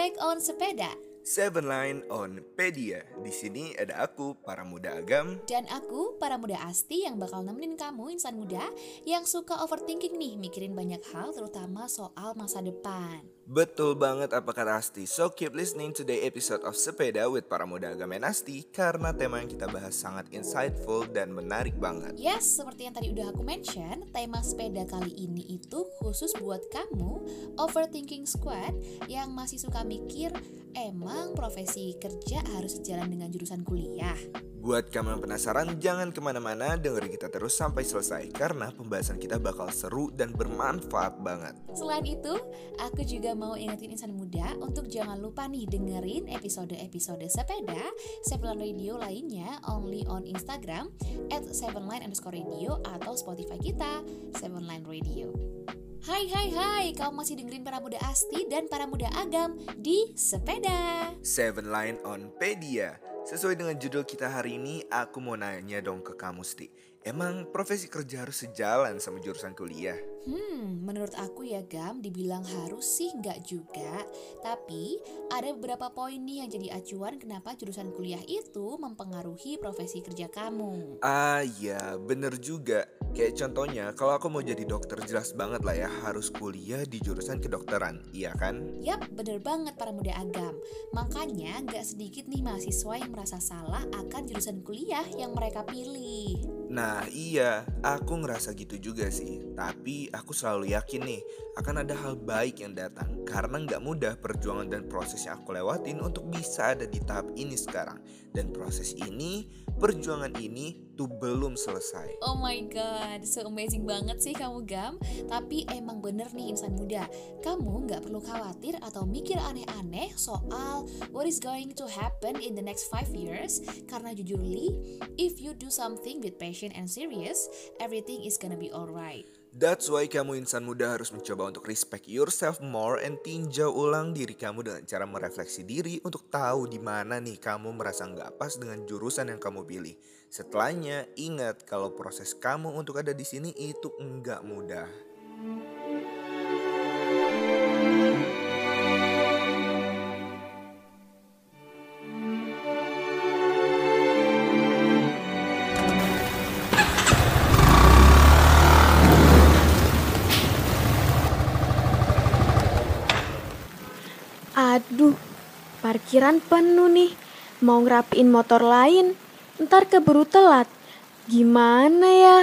back on Sepeda. Seven Line on Pedia. Di sini ada aku, para muda agam. Dan aku, para muda asti yang bakal nemenin kamu insan muda yang suka overthinking nih, mikirin banyak hal terutama soal masa depan. Betul banget apa kata Asti. So keep listening to the episode of Sepeda with para muda agama and Asti karena tema yang kita bahas sangat insightful dan menarik banget. Yes, seperti yang tadi udah aku mention, tema sepeda kali ini itu khusus buat kamu overthinking squad yang masih suka mikir emang profesi kerja harus sejalan dengan jurusan kuliah. Buat kamu yang penasaran, jangan ke mana-mana, dengerin kita terus sampai selesai karena pembahasan kita bakal seru dan bermanfaat banget. Selain itu, aku juga mau ingetin insan muda untuk jangan lupa nih dengerin episode-episode sepeda Seven Radio lainnya only on Instagram at sevenline underscore radio atau Spotify kita Seven Line Radio. Hai hai hai, kamu masih dengerin para muda asti dan para muda agam di sepeda. Seven Line on Pedia. Sesuai dengan judul kita hari ini, aku mau nanya dong ke kamu, Sti. Emang profesi kerja harus sejalan sama jurusan kuliah? Hmm, menurut aku ya Gam, dibilang harus sih nggak juga. Tapi ada beberapa poin nih yang jadi acuan kenapa jurusan kuliah itu mempengaruhi profesi kerja kamu. Ah ya, bener juga. Kayak contohnya, kalau aku mau jadi dokter jelas banget lah ya harus kuliah di jurusan kedokteran, iya kan? Yap, bener banget para muda agam. Makanya nggak sedikit nih mahasiswa yang merasa salah akan jurusan kuliah yang mereka pilih. Nah iya, aku ngerasa gitu juga sih. Tapi aku selalu yakin nih, akan ada hal baik yang datang. Karena nggak mudah perjuangan dan proses yang aku lewatin untuk bisa ada di tahap ini sekarang. Dan proses ini, perjuangan ini tuh belum selesai. Oh my god, so amazing banget sih kamu Gam. Tapi emang bener nih insan muda, kamu nggak perlu khawatir atau mikir aneh-aneh soal what is going to happen in the next five years. Karena jujur Li, if you do something with passion and serious, everything is gonna be alright. That's why kamu insan muda harus mencoba untuk respect yourself more and tinjau ulang diri kamu dengan cara merefleksi diri untuk tahu di mana nih kamu merasa nggak pas dengan jurusan yang kamu pilih. Setelahnya, ingat kalau proses kamu untuk ada di sini itu nggak mudah. Parkiran penuh nih. Mau ngerapiin motor lain, ntar keburu telat. Gimana ya?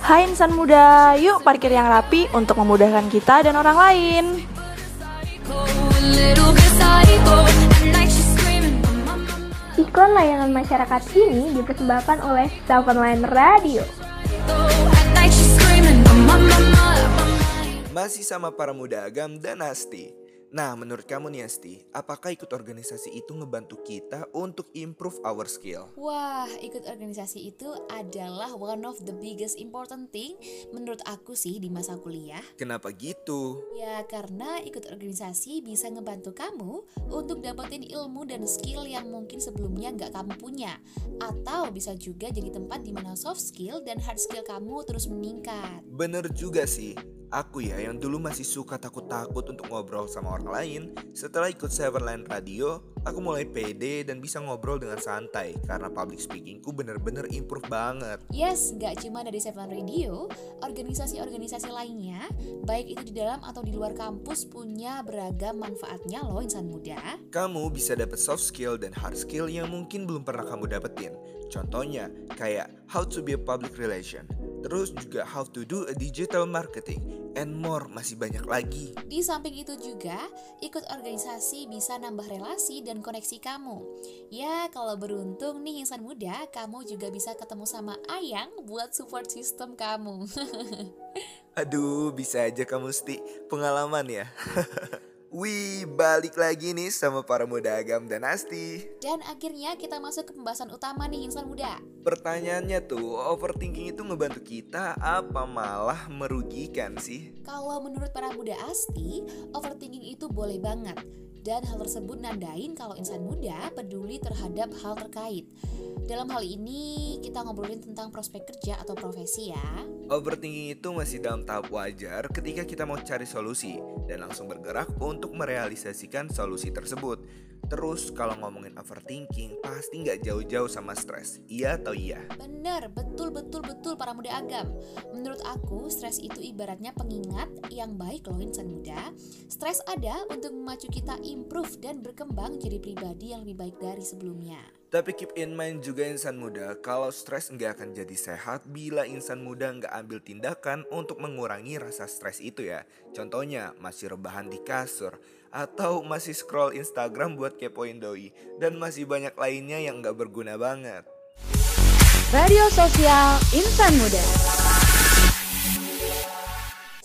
Hai insan muda, yuk parkir yang rapi untuk memudahkan kita dan orang lain. Iklan layanan masyarakat ini dipersembahkan oleh Seven Line Radio. Masih sama para muda agam dan Asti. Nah, menurut kamu nih Asti, apakah ikut organisasi itu ngebantu kita untuk improve our skill? Wah, ikut organisasi itu adalah one of the biggest important thing menurut aku sih di masa kuliah. Kenapa gitu? Ya karena ikut organisasi bisa ngebantu kamu untuk dapetin ilmu dan skill yang mungkin sebelumnya nggak kamu punya. Atau bisa juga jadi tempat di mana soft skill dan hard skill kamu terus meningkat. Bener juga sih. Aku ya yang dulu masih suka takut-takut untuk ngobrol sama orang lain. Setelah ikut Seven Line Radio Aku mulai pede dan bisa ngobrol dengan santai Karena public speakingku bener-bener improve banget. Yes, gak cuma dari Seven Radio, organisasi-organisasi lainnya, baik itu di dalam atau di luar kampus punya beragam manfaatnya loh insan muda. Kamu bisa dapet soft skill dan hard skill yang mungkin belum pernah kamu dapetin Contohnya kayak how to be a public relation Terus juga how to do a digital marketing and more masih banyak lagi. Di samping itu juga, ikut organisasi bisa nambah relasi dan koneksi kamu. Ya, kalau beruntung nih insan muda, kamu juga bisa ketemu sama Ayang buat support system kamu. Aduh, bisa aja kamu Sti, pengalaman ya. Wih, balik lagi nih sama para muda agam dan Asti. Dan akhirnya kita masuk ke pembahasan utama nih insan muda. Pertanyaannya tuh, overthinking itu ngebantu kita apa malah merugikan sih? Kalau menurut para muda asti, overthinking itu boleh banget. Dan hal tersebut nandain kalau insan muda peduli terhadap hal terkait. Dalam hal ini, kita ngobrolin tentang prospek kerja atau profesi ya. Overthinking itu masih dalam tahap wajar ketika kita mau cari solusi dan langsung bergerak untuk merealisasikan solusi tersebut. Terus kalau ngomongin overthinking pasti nggak jauh-jauh sama stres, iya atau iya? Bener, betul betul betul para muda agam. Menurut aku, stres itu ibaratnya pengingat yang baik loh insan muda. Stres ada untuk memacu kita improve dan berkembang jadi pribadi yang lebih baik dari sebelumnya. Tapi keep in mind juga insan muda, kalau stres nggak akan jadi sehat bila insan muda nggak ambil tindakan untuk mengurangi rasa stres itu ya. Contohnya masih rebahan di kasur, atau masih scroll Instagram buat kepoin doi, dan masih banyak lainnya yang nggak berguna banget. Radio Sosial Insan Muda.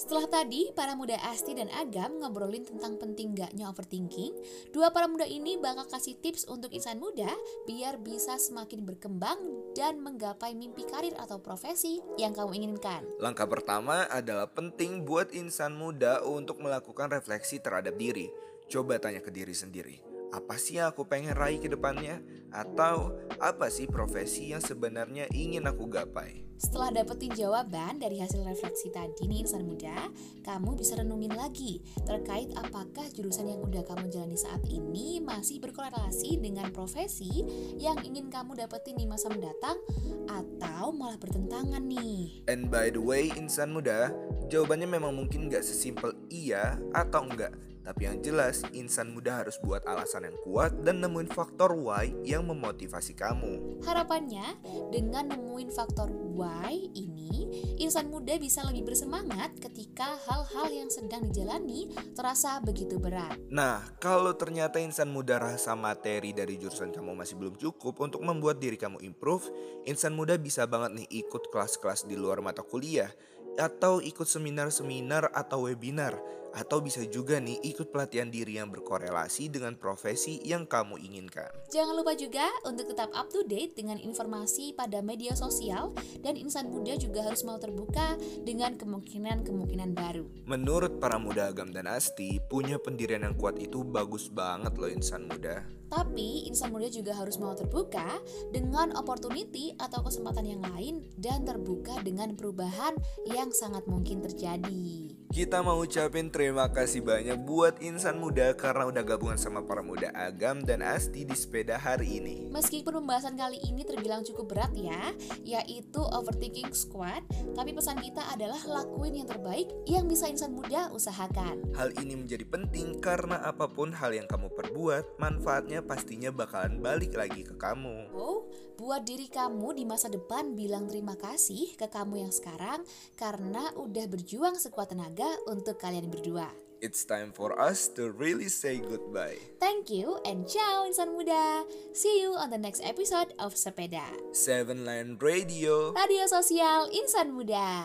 Setelah tadi, para muda Asti dan Agam ngobrolin tentang penting gaknya overthinking, dua para muda ini bakal kasih tips untuk insan muda biar bisa semakin berkembang dan menggapai mimpi karir atau profesi yang kamu inginkan. Langkah pertama adalah penting buat insan muda untuk melakukan refleksi terhadap diri. Coba tanya ke diri sendiri, apa sih yang aku pengen raih ke depannya? Atau apa sih profesi yang sebenarnya ingin aku gapai? Setelah dapetin jawaban dari hasil refleksi tadi nih insan muda, kamu bisa renungin lagi terkait apakah jurusan yang udah kamu jalani saat ini masih berkorelasi dengan profesi yang ingin kamu dapetin di masa mendatang atau malah bertentangan nih. And by the way, insan muda, jawabannya memang mungkin gak sesimpel iya atau enggak. Tapi yang jelas, insan muda harus buat alasan yang kuat dan nemuin faktor why yang memotivasi kamu. Harapannya, dengan nemuin faktor why ini, insan muda bisa lebih bersemangat ketika hal-hal yang sedang dijalani terasa begitu berat. Nah, kalau ternyata insan muda rasa materi dari jurusan kamu masih belum cukup untuk membuat diri kamu improve, insan muda bisa banget nih ikut kelas-kelas di luar mata kuliah atau ikut seminar-seminar atau webinar atau bisa juga nih ikut pelatihan diri yang berkorelasi dengan profesi yang kamu inginkan. Jangan lupa juga untuk tetap up to date dengan informasi pada media sosial dan insan muda juga harus mau terbuka dengan kemungkinan-kemungkinan baru. Menurut para muda agam dan asti, punya pendirian yang kuat itu bagus banget loh insan muda. Tapi insan muda juga harus mau terbuka dengan opportunity atau kesempatan yang lain dan terbuka dengan perubahan yang sangat mungkin terjadi. Kita mau ucapin terima kasih banyak buat insan muda karena udah gabungan sama para muda agam dan asti di sepeda hari ini. Meskipun pembahasan kali ini terbilang cukup berat ya, yaitu overthinking squad, tapi pesan kita adalah lakuin yang terbaik yang bisa insan muda usahakan. Hal ini menjadi penting karena apa pun hal yang kamu perbuat, manfaatnya pastinya bakalan balik lagi ke kamu. Oh, buat diri kamu di masa depan bilang terima kasih ke kamu yang sekarang karena udah berjuang sekuat tenaga untuk kalian berdua. It's time for us to really say goodbye. Thank you and ciao insan muda. See you on the next episode of Sepeda. Seven Line Radio. Radio sosial insan muda.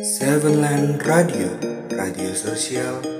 Seven Line Radio. Radio sosial insan muda.